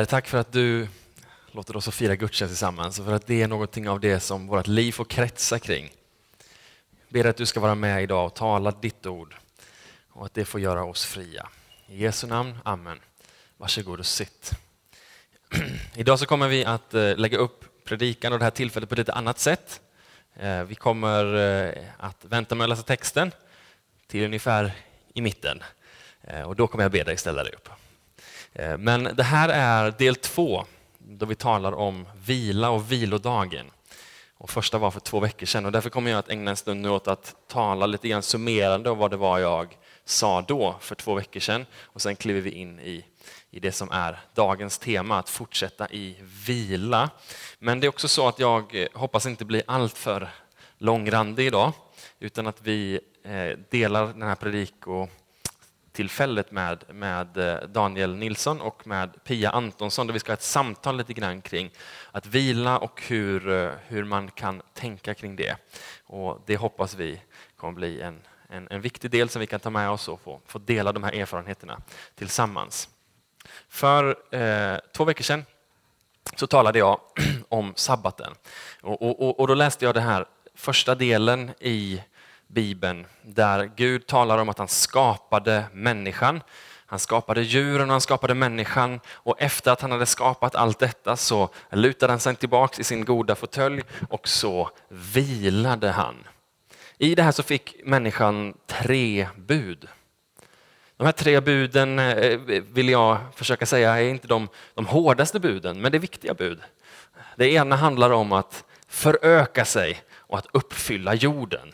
Eh, tack för att du låter oss fira gudstjänst tillsammans och för att det är någonting av det som vårt liv får kretsa kring. Ber att du ska vara med idag och tala ditt ord och att det får göra oss fria. I Jesu namn, Amen. Varsågod och sitt. Idag så kommer vi att eh, lägga upp predikan och det här tillfället på ett lite annat sätt. Eh, vi kommer att vänta med att läsa texten till ungefär i mitten och då kommer jag be dig ställa dig upp. Eh, men det här är del två, då vi talar om vila och vilodagen. Och första var för två veckor sedan och därför kommer jag att ägna en stund nu åt att tala lite grann summerande om vad det var jag sa då för två veckor sedan. Och sen kliver vi in i, i det som är dagens tema, att fortsätta i vila. Men det är också så att jag eh, hoppas inte bli alltför långrandig idag, utan att vi eh, delar den här predik och tillfället med, med eh, Daniel Nilsson och med Pia Antonsson där vi ska ha ett samtal lite grann kring att vila och hur, eh, hur man kan tänka kring det. Och Det hoppas vi kommer bli en, en, en viktig del som vi kan ta med oss och få, få dela de här erfarenheterna tillsammans. För eh, två veckor sedan så talade jag om sabbaten och, och, och då läste jag den här första delen i Bibeln där Gud talar om att han skapade människan. Han skapade djuren och han skapade människan och efter att han hade skapat allt detta så lutade han sig tillbaks i sin goda fåtölj och så vilade han. I det här så fick människan tre bud. De här tre buden eh, vill jag försöka säga är inte de, de hårdaste buden, men det är viktiga bud. Det ena handlar om att föröka sig och att uppfylla jorden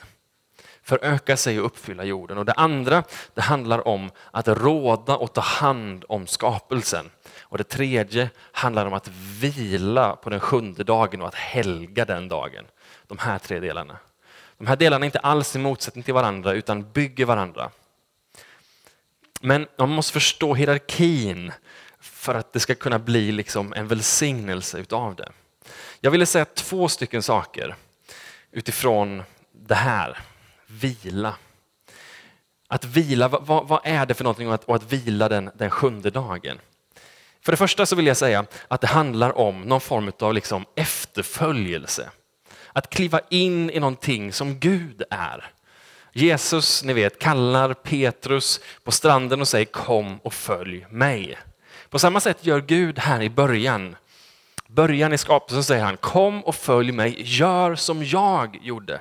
föröka sig och uppfylla jorden. Och det andra det handlar om att råda och ta hand om skapelsen. Och det tredje handlar om att vila på den sjunde dagen och att helga den dagen. De här tre delarna. De här delarna är inte alls i motsättning till varandra utan bygger varandra. Men man måste förstå hierarkin för att det ska kunna bli liksom en välsignelse utav det. Jag ville säga två stycken saker utifrån det här vila. Att vila, vad, vad, är det för någonting och att, och att vila den, den sjunde dagen? För det första så vill jag säga att det handlar om någon form av liksom efterföljelse. Att kliva in i någonting som Gud är. Jesus, ni vet, kallar Petrus på stranden och säger kom och följ mig. På samma sätt gör Gud här i början. Början i skapelsen säger han kom och följ mig, gör som jag gjorde.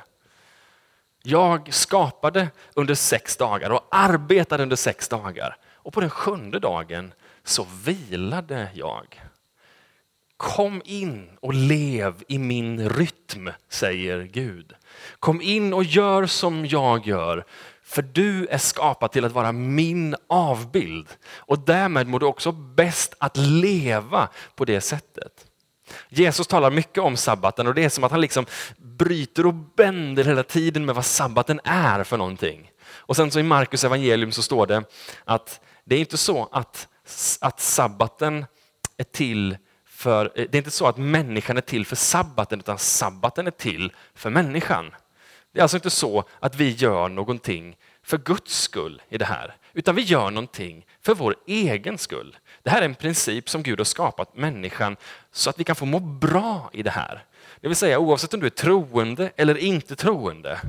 Jag skapade under sex dagar och arbetade under sex dagar. Och på den sjunde dagen så vilade jag. Kom in och lev i min rytm, säger Gud. Kom in och gör som jag gör, för du är skapad till att vara min avbild. Och därmed mår du också bäst att leva på det sättet. Jesus talar mycket om sabbaten och det är som att han liksom bryter och bänder hela tiden med vad sabbaten är för någonting. Och sen så i Markus evangelium så står det att det är inte så att, att sabbaten är till för, det är inte så att människan är till för sabbaten utan sabbaten är till för människan. Det är alltså inte så att vi gör någonting för Guds skull i det här, utan vi gör någonting för vår egen skull. Det här är en princip som Gud har skapat människan så att vi kan få må bra i det här. Det vill säga oavsett om du är troende eller inte troende.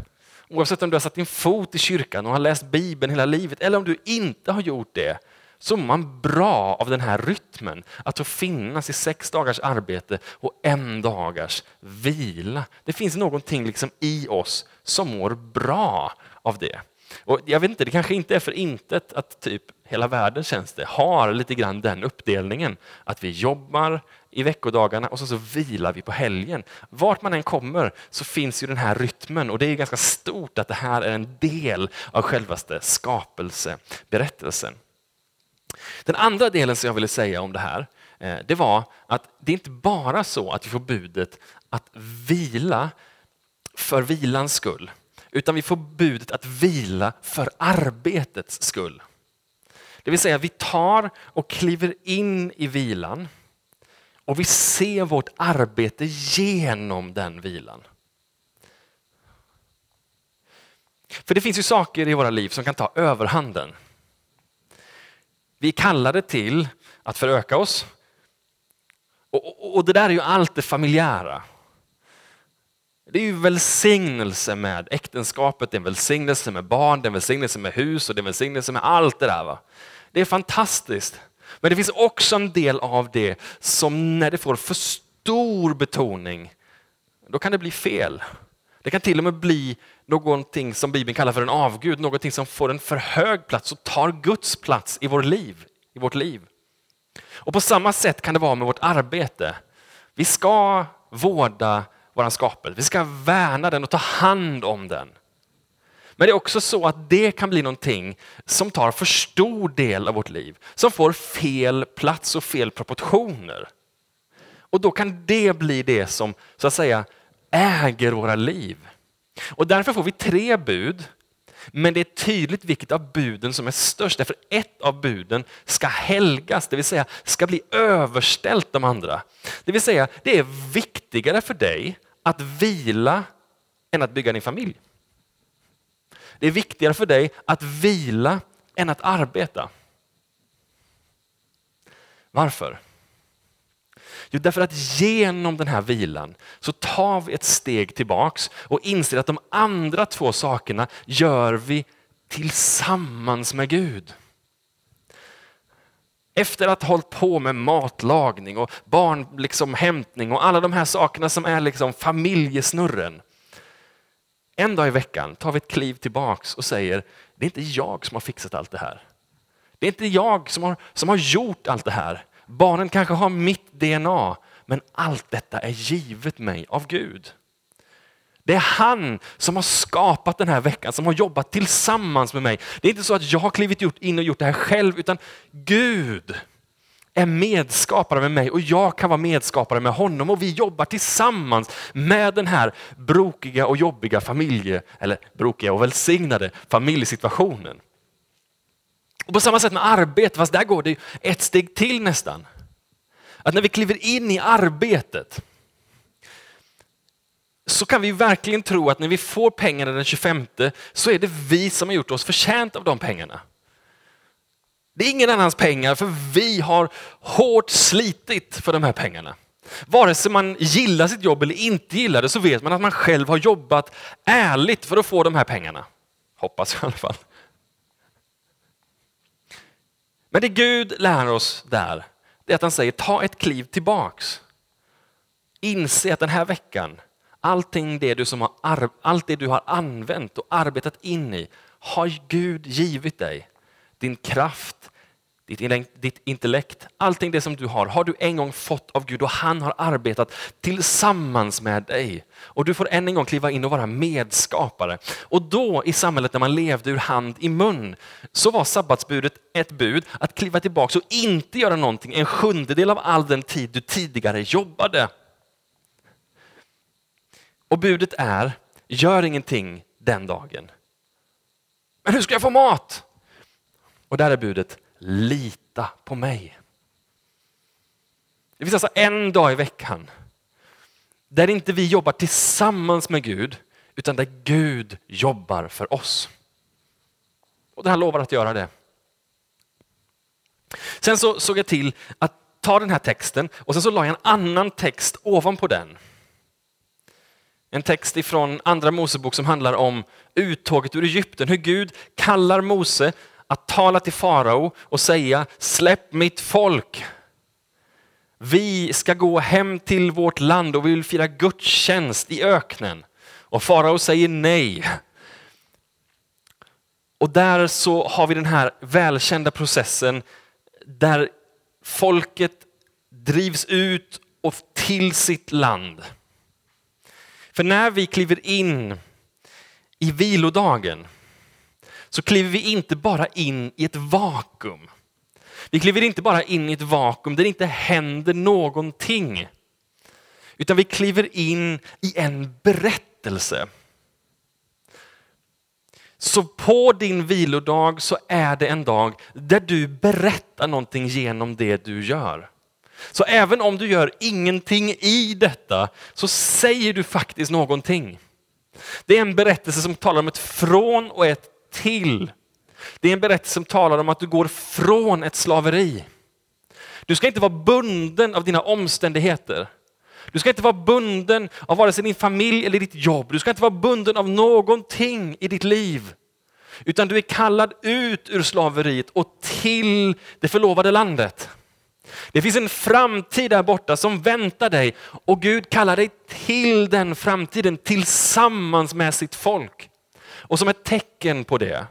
Oavsett om du har satt din fot i kyrkan och har läst Bibeln hela livet eller om du inte har gjort det så mår man bra av den här rytmen. Att få finnas i sex dagars arbete och en dagars vila. Det finns någonting liksom i oss som mår bra av det. Och jag vet inte, det kanske inte är för intet att typ hela världen känns det har lite grann den uppdelningen. Att vi jobbar i veckodagarna och så, så vilar vi på helgen. Vart man än kommer så finns ju den här rytmen och det är ganska stort att det här är en del av självaste skapelseberättelsen. Den andra delen som jag ville säga om det här, eh, det var att det är inte bara så att vi får budet att vila för vilans skull, utan vi får budet att vila för arbetets skull. Det vill säga vi tar och kliver in i vilan och vi ser vårt arbete genom den vilan. För det finns ju saker i våra liv som kan ta överhanden. Vi är kallade till att föröka oss, Och, och, och det där är ju allt det familjära. Det är ju välsignelse med äktenskapet, det är en välsignelse med barn, det är en välsignelse med hus och det är en välsignelse med allt det där. Va? Det är fantastiskt. Men det finns också en del av det som när det får för stor betoning, då kan det bli fel. Det kan till och med bli någonting som Bibeln kallar för en avgud, någonting som får en för hög plats och tar Guds plats i, vår liv, i vårt liv. Och på samma sätt kan det vara med vårt arbete. Vi ska vårda vår skapelse, vi ska värna den och ta hand om den. Men det är också så att det kan bli någonting som tar för stor del av vårt liv, som får fel plats och fel proportioner. Och då kan det bli det som så att säga äger våra liv. Och därför får vi tre bud, men det är tydligt vilket av buden som är störst, därför ett av buden ska helgas, det vill säga ska bli överställt de andra. Det vill säga, det är viktigare för dig att vila än att bygga din familj. Det är viktigare för dig att vila än att arbeta. Varför? Jo, därför att genom den här vilan så tar vi ett steg tillbaks och inser att de andra två sakerna gör vi tillsammans med Gud. Efter att ha hållit på med matlagning och barnhämtning liksom, och alla de här sakerna som är liksom familjesnurren. En dag i veckan tar vi ett kliv tillbaks och säger, det är inte jag som har fixat allt det här. Det är inte jag som har, som har gjort allt det här. Barnen kanske har mitt DNA, men allt detta är givet mig av Gud. Det är han som har skapat den här veckan, som har jobbat tillsammans med mig. Det är inte så att jag har klivit in och gjort det här själv, utan Gud är medskapare med mig och jag kan vara medskapare med honom och vi jobbar tillsammans med den här brokiga och jobbiga familje, eller brokiga och välsignade familjesituationen. Och på samma sätt med arbete, fast där går det ett steg till nästan. Att när vi kliver in i arbetet så kan vi verkligen tro att när vi får pengarna den 25 så är det vi som har gjort oss förtjänt av de pengarna. Det är ingen annans pengar för vi har hårt slitit för de här pengarna. Vare sig man gillar sitt jobb eller inte gillar det så vet man att man själv har jobbat ärligt för att få de här pengarna. Hoppas jag i alla fall. Men det Gud lär oss där, det är att han säger ta ett kliv tillbaks. Inse att den här veckan, allting det du, som har, allt det du har använt och arbetat in i, har Gud givit dig. Din kraft, ditt intellekt, allting det som du har, har du en gång fått av Gud och han har arbetat tillsammans med dig. Och du får än en gång kliva in och vara medskapare. Och då i samhället när man levde ur hand i mun så var sabbatsbudet ett bud att kliva tillbaka och inte göra någonting en sjundedel av all den tid du tidigare jobbade. Och budet är, gör ingenting den dagen. Men hur ska jag få mat? Och där är budet, lita på mig. Det finns alltså en dag i veckan där inte vi jobbar tillsammans med Gud, utan där Gud jobbar för oss. Och han lovar att göra det. Sen så såg jag till att ta den här texten och sen så la jag en annan text ovanpå den. En text ifrån andra Mosebok som handlar om uttåget ur Egypten, hur Gud kallar Mose att tala till farao och säga släpp mitt folk. Vi ska gå hem till vårt land och vi vill fira gudstjänst i öknen. Och farao säger nej. Och där så har vi den här välkända processen där folket drivs ut och till sitt land. För när vi kliver in i vilodagen så kliver vi inte bara in i ett vakuum. Vi kliver inte bara in i ett vakuum där det inte händer någonting. Utan vi kliver in i en berättelse. Så på din vilodag så är det en dag där du berättar någonting genom det du gör. Så även om du gör ingenting i detta så säger du faktiskt någonting. Det är en berättelse som talar om ett från och ett till. Det är en berättelse som talar om att du går från ett slaveri. Du ska inte vara bunden av dina omständigheter. Du ska inte vara bunden av vare sig din familj eller ditt jobb. Du ska inte vara bunden av någonting i ditt liv. Utan du är kallad ut ur slaveriet och till det förlovade landet. Det finns en framtid där borta som väntar dig och Gud kallar dig till den framtiden tillsammans med sitt folk. Och som ett tecken på det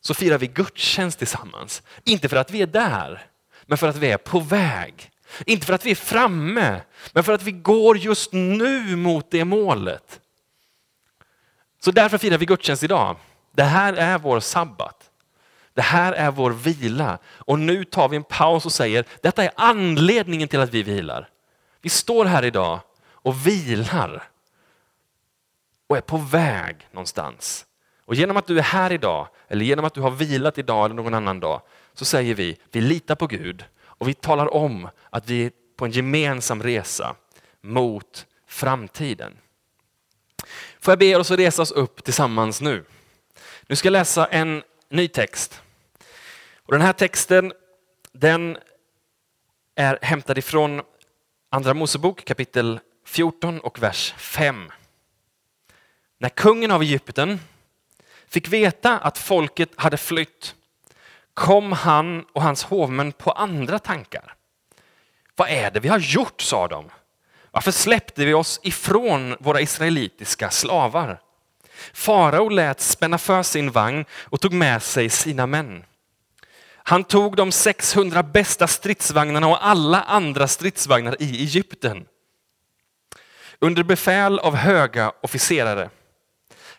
så firar vi gudstjänst tillsammans. Inte för att vi är där, men för att vi är på väg. Inte för att vi är framme, men för att vi går just nu mot det målet. Så därför firar vi gudstjänst idag. Det här är vår sabbat. Det här är vår vila. Och nu tar vi en paus och säger, detta är anledningen till att vi vilar. Vi står här idag och vilar och är på väg någonstans. Och genom att du är här idag, eller genom att du har vilat idag eller någon annan dag, så säger vi, vi litar på Gud och vi talar om att vi är på en gemensam resa mot framtiden. Får jag be er att resa oss upp tillsammans nu? Nu ska jag läsa en ny text. Och den här texten den är hämtad ifrån Andra Mosebok kapitel 14 och vers 5. När kungen av Egypten fick veta att folket hade flytt kom han och hans hovmän på andra tankar. Vad är det vi har gjort, sa de. Varför släppte vi oss ifrån våra israelitiska slavar? Farao lät spänna för sin vagn och tog med sig sina män. Han tog de 600 bästa stridsvagnarna och alla andra stridsvagnar i Egypten. Under befäl av höga officerare.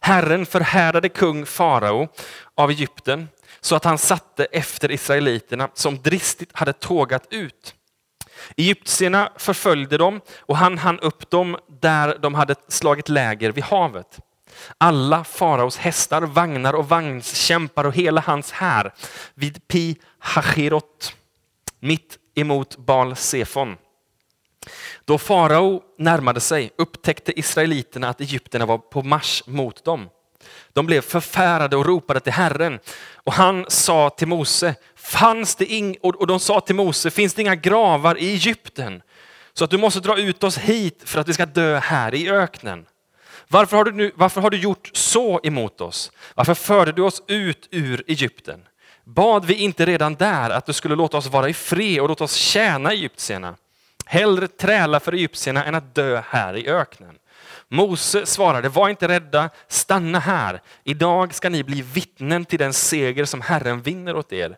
Herren förhärdade kung farao av Egypten så att han satte efter israeliterna som dristigt hade tågat ut. Egyptierna förföljde dem och han hann upp dem där de hade slagit läger vid havet. Alla faraos hästar, vagnar och vagnskämpar och hela hans här vid Pi Hachirot, mitt emot Bal-Sefon. Då farao närmade sig upptäckte israeliterna att egyptierna var på marsch mot dem. De blev förfärade och ropade till Herren. Och han sa till Mose, fanns det ing och de sa till Mose, finns det inga gravar i Egypten? Så att du måste dra ut oss hit för att vi ska dö här i öknen. Varför har, du nu, varför har du gjort så emot oss? Varför förde du oss ut ur Egypten? Bad vi inte redan där att du skulle låta oss vara i fred och låta oss tjäna egyptierna? Hellre träla för egyptierna än att dö här i öknen. Mose svarade, var inte rädda, stanna här. Idag ska ni bli vittnen till den seger som Herren vinner åt er.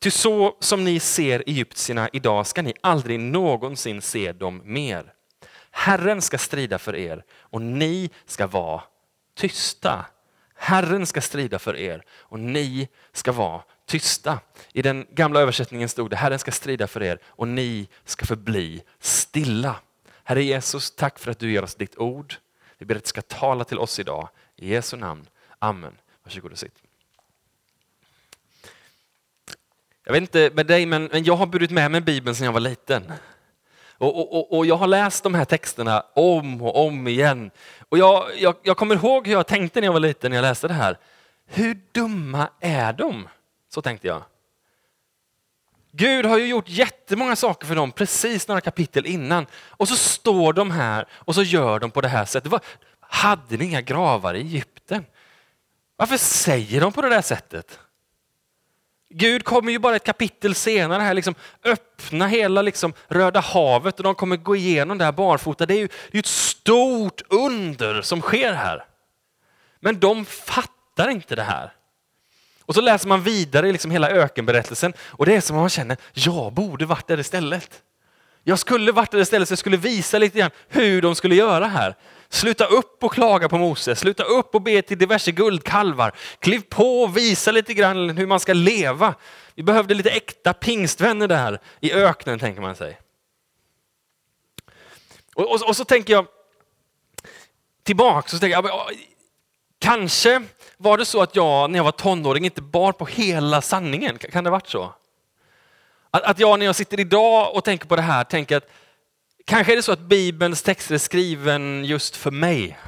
Ty så som ni ser egyptierna idag ska ni aldrig någonsin se dem mer. Herren ska strida för er och ni ska vara tysta. Herren ska strida för er och ni ska vara tysta. I den gamla översättningen stod det, Herren ska strida för er och ni ska förbli stilla. Herre Jesus, tack för att du ger oss ditt ord. Vi ber att du ska tala till oss idag. I Jesu namn. Amen. Varsågod och sitt. Jag vet inte med dig, men, jag har burit med mig Bibeln sedan jag var liten. Och, och, och, jag har läst de här texterna om och om igen. Och jag, jag, jag kommer ihåg hur jag tänkte när jag var liten när jag läste det här. Hur dumma är de? Så tänkte jag. Gud har ju gjort jättemånga saker för dem precis några kapitel innan. Och så står de här och så gör de på det här sättet. Hade ni inga gravar i Egypten? Varför säger de på det där sättet? Gud kommer ju bara ett kapitel senare här liksom öppna hela liksom Röda havet och de kommer gå igenom det här barfota. Det är ju det är ett stort under som sker här. Men de fattar inte det här. Och så läser man vidare liksom hela ökenberättelsen och det är som om man känner, jag borde varit där istället. Jag skulle varit där istället så jag skulle visa lite grann hur de skulle göra här. Sluta upp och klaga på Mose, sluta upp och be till diverse guldkalvar. Kliv på och visa lite grann hur man ska leva. Vi behövde lite äkta pingstvänner där i öknen, tänker man sig. Och, och, och så tänker jag tillbaka, så tänker jag, kanske var det så att jag när jag var tonåring inte bar på hela sanningen. Kan det ha varit så? Att, att jag när jag sitter idag och tänker på det här tänker att kanske är det så att Bibelns texter är skriven just för mig.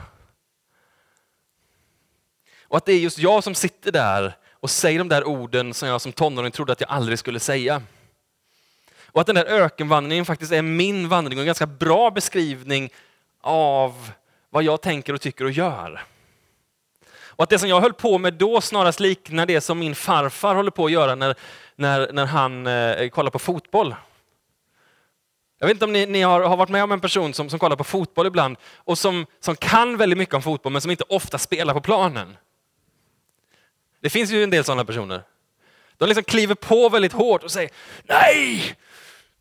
Och att det är just jag som sitter där och säger de där orden som jag som tonåring trodde att jag aldrig skulle säga. Och att den där ökenvandringen faktiskt är min vandring och en ganska bra beskrivning av vad jag tänker och tycker och gör. Och att det som jag höll på med då snarast liknar det som min farfar håller på att göra när, när, när han eh, kollar på fotboll. Jag vet inte om ni, ni har, har, varit med om en person som, som kollar på fotboll ibland och som, som kan väldigt mycket om fotboll men som inte ofta spelar på planen. Det finns ju en del sådana personer. De liksom kliver på väldigt hårt och säger Nej!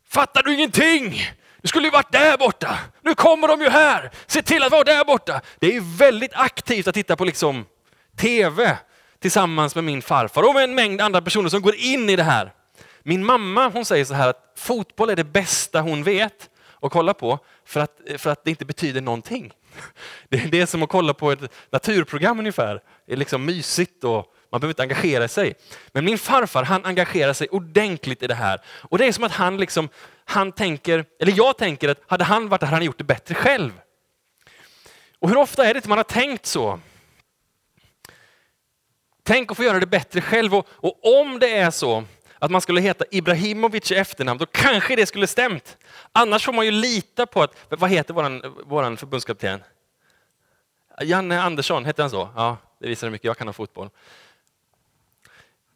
Fattar du ingenting? Du skulle ju varit där borta. Nu kommer de ju här. Se till att vara där borta. Det är väldigt aktivt att titta på liksom tv tillsammans med min farfar och med en mängd andra personer som går in i det här. Min mamma hon säger så här att fotboll är det bästa hon vet att kolla på för att, för att det inte betyder någonting. Det är som att kolla på ett naturprogram ungefär. Det är liksom mysigt och man behöver inte engagera sig. Men min farfar han engagerar sig ordentligt i det här. Och det är som att han, liksom, han tänker, eller jag tänker att hade han varit där hade han gjort det bättre själv. Och hur ofta är det inte man har tänkt så? Tänk att få göra det bättre själv. Och, och om det är så att man skulle heta Ibrahimovic i efternamn, då kanske det skulle stämt. Annars får man ju lita på att, vad heter våran, våran förbundskapten? Janne Andersson, heter han så? Ja, det visar hur mycket jag kan om fotboll.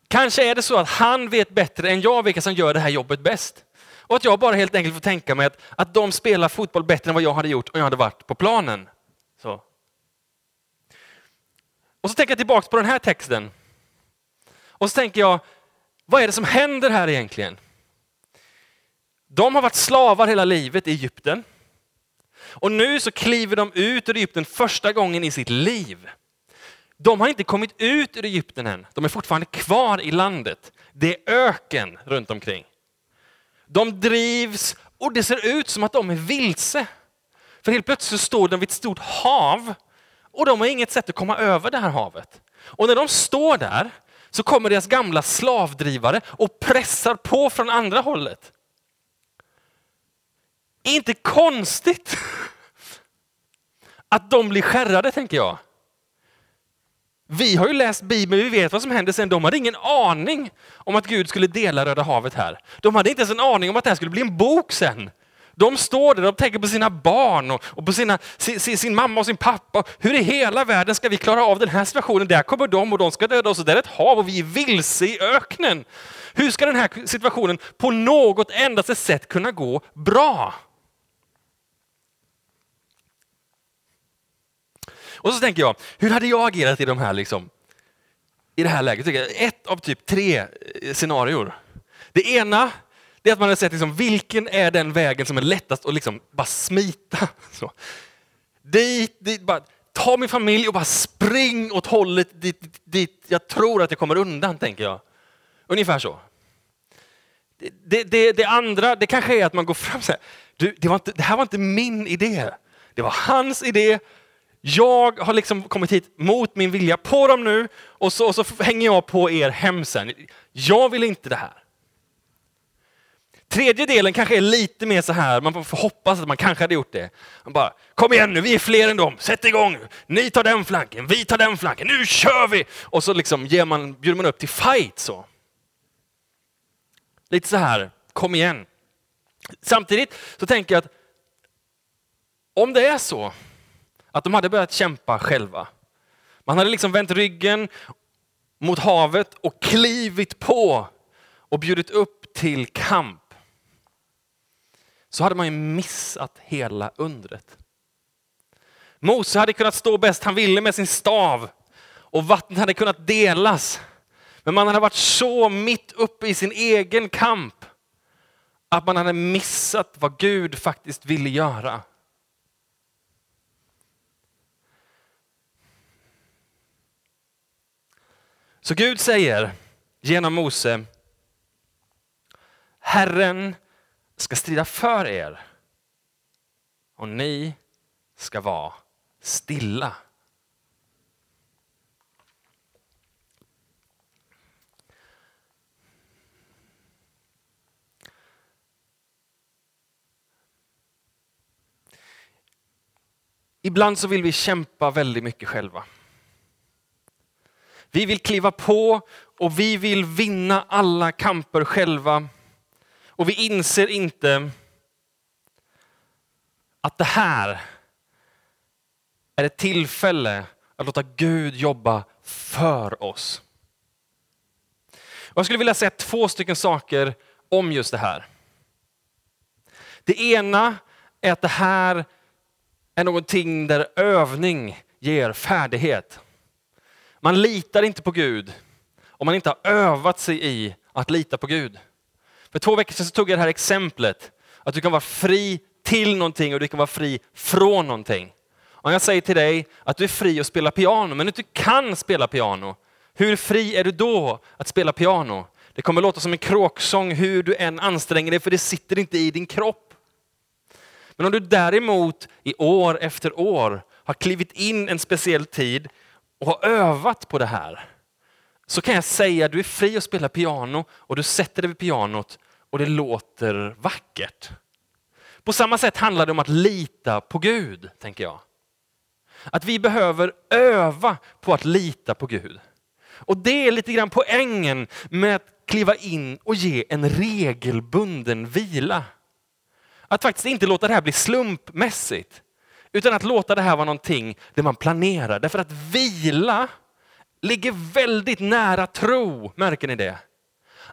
Kanske är det så att han vet bättre än jag vilka som gör det här jobbet bäst. Och att jag bara helt enkelt får tänka mig att, att de spelar fotboll bättre än vad jag hade gjort om jag hade varit på planen. Så. Och så tänker jag tillbaka på den här texten. Och så tänker jag, vad är det som händer här egentligen? De har varit slavar hela livet i Egypten. Och nu så kliver de ut ur Egypten första gången i sitt liv. De har inte kommit ut ur Egypten än. De är fortfarande kvar i landet. Det är öken runt omkring. De drivs och det ser ut som att de är vilse. För helt plötsligt så står de vid ett stort hav och de har inget sätt att komma över det här havet. Och när de står där så kommer deras gamla slavdrivare och pressar på från andra hållet. Inte konstigt att de blir skärrade, tänker jag. Vi har ju läst Bibeln, vi vet vad som händer sen. De hade ingen aning om att Gud skulle dela Röda havet här. De hade inte ens en aning om att det här skulle bli en bok sen. De står där, och tänker på sina barn och, och på sina, sin, sin, mamma och sin pappa. Hur i hela världen ska vi klara av den här situationen? Där kommer de och de ska döda oss och där är ett hav och vi är vilse i öknen. Hur ska den här situationen på något endaste sätt kunna gå bra? Och så tänker jag, hur hade jag agerat i de här liksom, i det här läget? Ett av typ tre eh, scenarior. Det ena det är att man har sett liksom, vilken är den vägen som är lättast att liksom bara smita. Så. Dit, dit, bara, ta min familj och bara spring åt hållet dit, dit, dit jag tror att jag kommer undan, tänker jag. Ungefär så. Det, det, det, andra, det kanske är att man går fram och säger, du, det, var inte, det här var inte min idé. Det var hans idé. Jag har liksom kommit hit mot min vilja på dem nu och så, och så hänger jag på er hem sen. Jag vill inte det här. Tredje delen kanske är lite mer så här, man får hoppas att man kanske hade gjort det. Man bara, kom igen nu, vi är fler än dem, sätt igång! Ni tar den flanken, vi tar den flanken, nu kör vi! Och så liksom ger man, bjuder man upp till fight så. Lite så här, kom igen. Samtidigt så tänker jag att om det är så att de hade börjat kämpa själva, man hade liksom vänt ryggen mot havet och klivit på och bjudit upp till kamp så hade man ju missat hela undret. Mose hade kunnat stå bäst han ville med sin stav och vattnet hade kunnat delas. Men man hade varit så mitt uppe i sin egen kamp att man hade missat vad Gud faktiskt ville göra. Så Gud säger genom Mose, Herren ska strida för er och ni ska vara stilla. Ibland så vill vi kämpa väldigt mycket själva. Vi vill kliva på och vi vill vinna alla kamper själva. Och vi inser inte att det här är ett tillfälle att låta Gud jobba för oss. Och jag skulle vilja säga två stycken saker om just det här. Det ena är att det här är någonting där övning ger färdighet. Man litar inte på Gud om man inte har övat sig i att lita på Gud. För två veckor sedan tog jag det här exemplet, att du kan vara fri till någonting och du kan vara fri från någonting. Om jag säger till dig att du är fri att spela piano, men du inte kan spela piano, hur fri är du då att spela piano? Det kommer låta som en kråksång hur du än anstränger dig, för det sitter inte i din kropp. Men om du däremot i år efter år har klivit in en speciell tid och har övat på det här, så kan jag säga att du är fri att spela piano och du sätter dig vid pianot och det låter vackert. På samma sätt handlar det om att lita på Gud, tänker jag. Att vi behöver öva på att lita på Gud. Och det är lite grann poängen med att kliva in och ge en regelbunden vila. Att faktiskt inte låta det här bli slumpmässigt, utan att låta det här vara någonting där man planerar. Därför att vila ligger väldigt nära tro, märker ni det?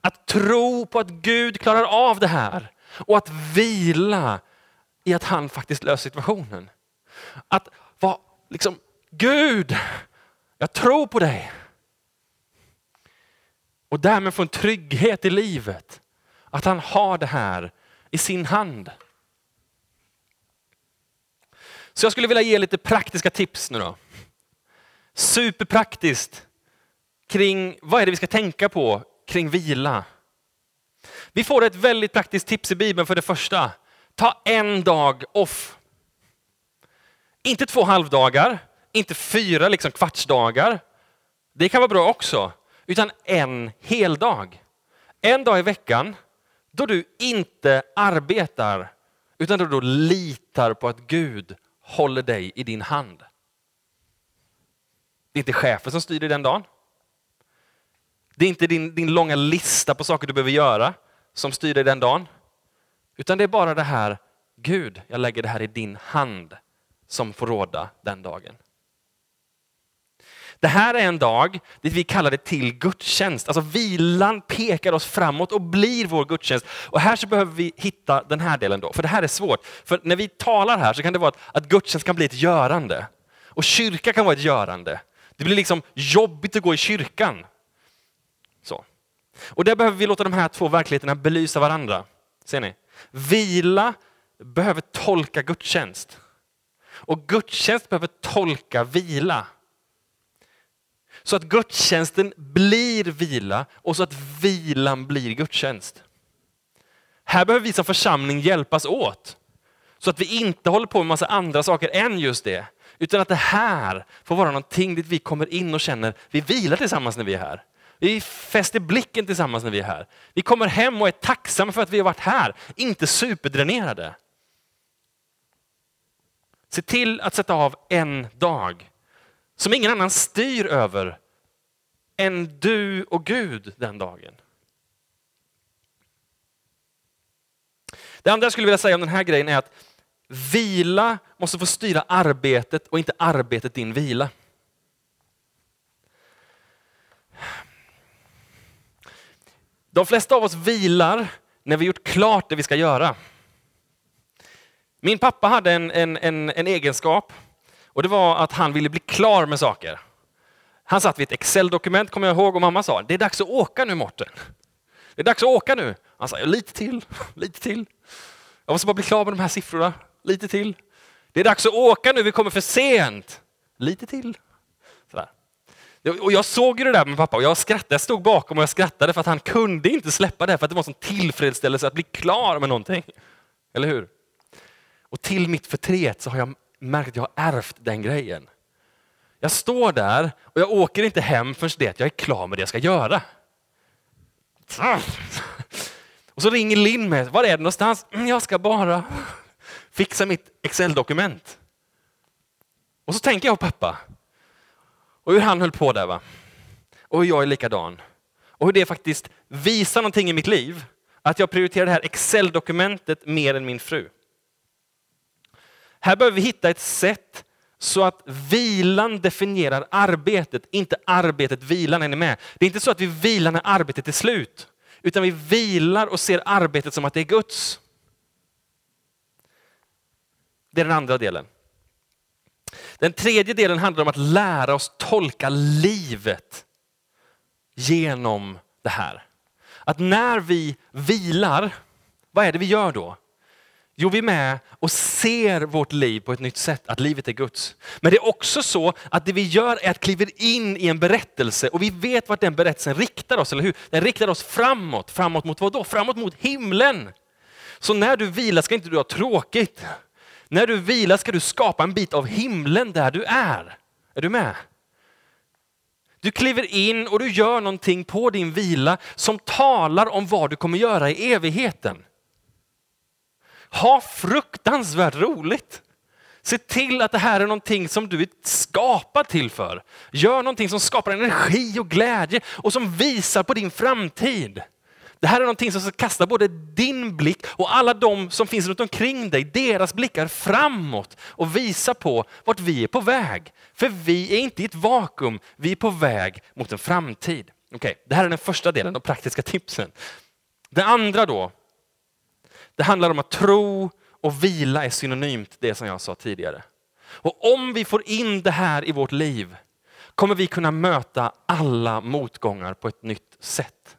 Att tro på att Gud klarar av det här och att vila i att han faktiskt löser situationen. Att vara liksom, Gud, jag tror på dig. Och därmed få en trygghet i livet. Att han har det här i sin hand. Så jag skulle vilja ge lite praktiska tips nu då. Superpraktiskt kring vad är det vi ska tänka på kring vila. Vi får ett väldigt praktiskt tips i Bibeln för det första. Ta en dag off. Inte två halvdagar, inte fyra liksom kvartsdagar. Det kan vara bra också. Utan en heldag. En dag i veckan då du inte arbetar utan då du litar på att Gud håller dig i din hand. Det är inte chefen som styr dig den dagen. Det är inte din, din långa lista på saker du behöver göra som styr dig den dagen. Utan det är bara det här, Gud, jag lägger det här i din hand som får råda den dagen. Det här är en dag dit vi kallar det till gudstjänst. Alltså vilan pekar oss framåt och blir vår gudstjänst. Och här så behöver vi hitta den här delen då, för det här är svårt. För när vi talar här så kan det vara att, att gudstjänst kan bli ett görande. Och kyrka kan vara ett görande. Det blir liksom jobbigt att gå i kyrkan. Så. Och där behöver vi låta de här två verkligheterna belysa varandra. Ser ni? Vila behöver tolka gudstjänst. Och gudstjänst behöver tolka vila. Så att gudstjänsten blir vila och så att vilan blir gudstjänst. Här behöver vi som församling hjälpas åt. Så att vi inte håller på med massa andra saker än just det. Utan att det här får vara någonting dit vi kommer in och känner, vi vilar tillsammans när vi är här. Vi fäster blicken tillsammans när vi är här. Vi kommer hem och är tacksamma för att vi har varit här, inte superdränerade. Se till att sätta av en dag som ingen annan styr över än du och Gud den dagen. Det andra jag skulle vilja säga om den här grejen är att vila måste få styra arbetet och inte arbetet din vila. De flesta av oss vilar när vi gjort klart det vi ska göra. Min pappa hade en, en, en, en egenskap och det var att han ville bli klar med saker. Han satt vid ett Excel-dokument, kommer jag ihåg, och mamma sa, det är dags att åka nu Morten. Det är dags att åka nu. Han sa, lite till, lite till. Jag måste bara bli klar med de här siffrorna, lite till. Det är dags att åka nu, vi kommer för sent. Lite till. Och jag såg ju det där med pappa och jag skrattade, jag stod bakom och jag skrattade för att han kunde inte släppa det för att det var en sån tillfredsställelse att bli klar med någonting. Eller hur? Och till mitt förtret så har jag märkt att jag har ärvt den grejen. Jag står där och jag åker inte hem förrän det att jag är klar med det jag ska göra. Och så ringer Linn mig. var är du någonstans? Mm, jag ska bara fixa mitt Excel-dokument. Och så tänker jag på pappa. Och hur han höll på där. va. Och hur jag är likadan. Och hur det faktiskt visar någonting i mitt liv. att jag prioriterar det här Excel-dokumentet mer än min fru. Här behöver vi hitta ett sätt så att vilan definierar arbetet, inte arbetet vilan. Är ni med? Det är inte så att vi vilar när arbetet är slut, utan vi vilar och ser arbetet som att det är Guds. Det är den andra delen. Den tredje delen handlar om att lära oss tolka livet genom det här. Att när vi vilar, vad är det vi gör då? Jo, vi är med och ser vårt liv på ett nytt sätt, att livet är Guds. Men det är också så att det vi gör är att kliva in i en berättelse och vi vet vart den berättelsen riktar oss, eller hur? Den riktar oss framåt. Framåt mot vad då? Framåt mot himlen. Så när du vilar ska inte du ha tråkigt. När du vilar ska du skapa en bit av himlen där du är. Är du med? Du kliver in och du gör någonting på din vila som talar om vad du kommer göra i evigheten. Ha fruktansvärt roligt. Se till att det här är någonting som du är skapad till för. Gör någonting som skapar energi och glädje och som visar på din framtid. Det här är någonting som ska kasta både din blick och alla de som finns runt omkring dig, deras blickar framåt och visa på vart vi är på väg. För vi är inte i ett vakuum, vi är på väg mot en framtid. Okay, det här är den första delen, de praktiska tipsen. Det andra då, det handlar om att tro och vila är synonymt det som jag sa tidigare. Och om vi får in det här i vårt liv kommer vi kunna möta alla motgångar på ett nytt sätt.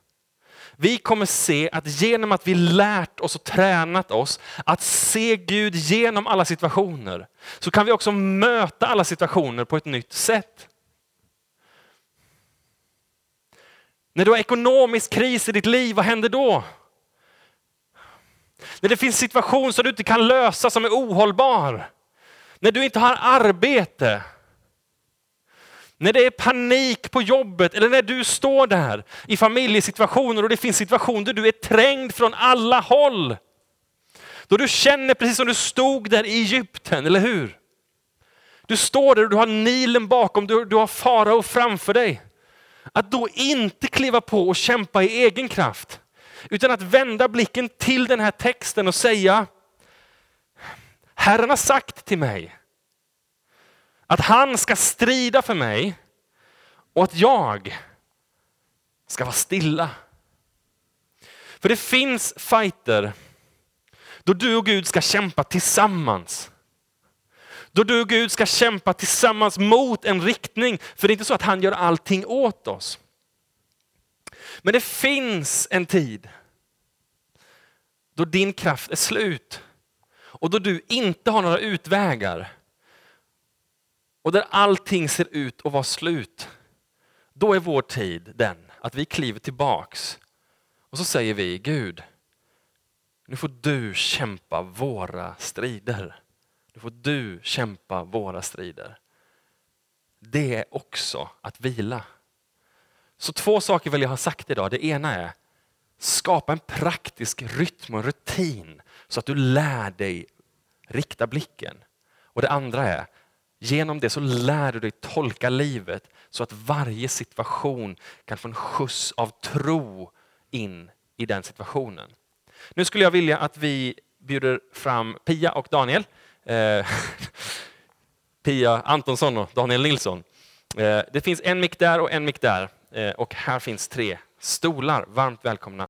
Vi kommer se att genom att vi lärt oss och tränat oss att se Gud genom alla situationer, så kan vi också möta alla situationer på ett nytt sätt. När du har ekonomisk kris i ditt liv, vad händer då? När det finns situation som du inte kan lösa som är ohållbar. När du inte har arbete. När det är panik på jobbet eller när du står där i familjesituationer och det finns situationer där du är trängd från alla håll. Då du känner precis som du stod där i Egypten, eller hur? Du står där och du har Nilen bakom, du, du har farao framför dig. Att då inte kliva på och kämpa i egen kraft, utan att vända blicken till den här texten och säga, Herren har sagt till mig att han ska strida för mig och att jag ska vara stilla. För det finns fighter då du och Gud ska kämpa tillsammans. Då du och Gud ska kämpa tillsammans mot en riktning. För det är inte så att han gör allting åt oss. Men det finns en tid då din kraft är slut och då du inte har några utvägar och där allting ser ut att vara slut. Då är vår tid den att vi kliver tillbaks och så säger vi Gud, nu får du kämpa våra strider. Nu får du kämpa våra strider. Det är också att vila. Så två saker vill jag ha sagt idag. Det ena är skapa en praktisk rytm och rutin så att du lär dig rikta blicken. Och det andra är genom det så lär du dig tolka livet så att varje situation kan få en skjuts av tro in i den situationen. Nu skulle jag vilja att vi bjuder fram Pia och Daniel. Eh, Pia Antonsson och Daniel Nilsson. Eh, det finns en mick där och en mick där. Eh, och här finns tre stolar. Varmt välkomna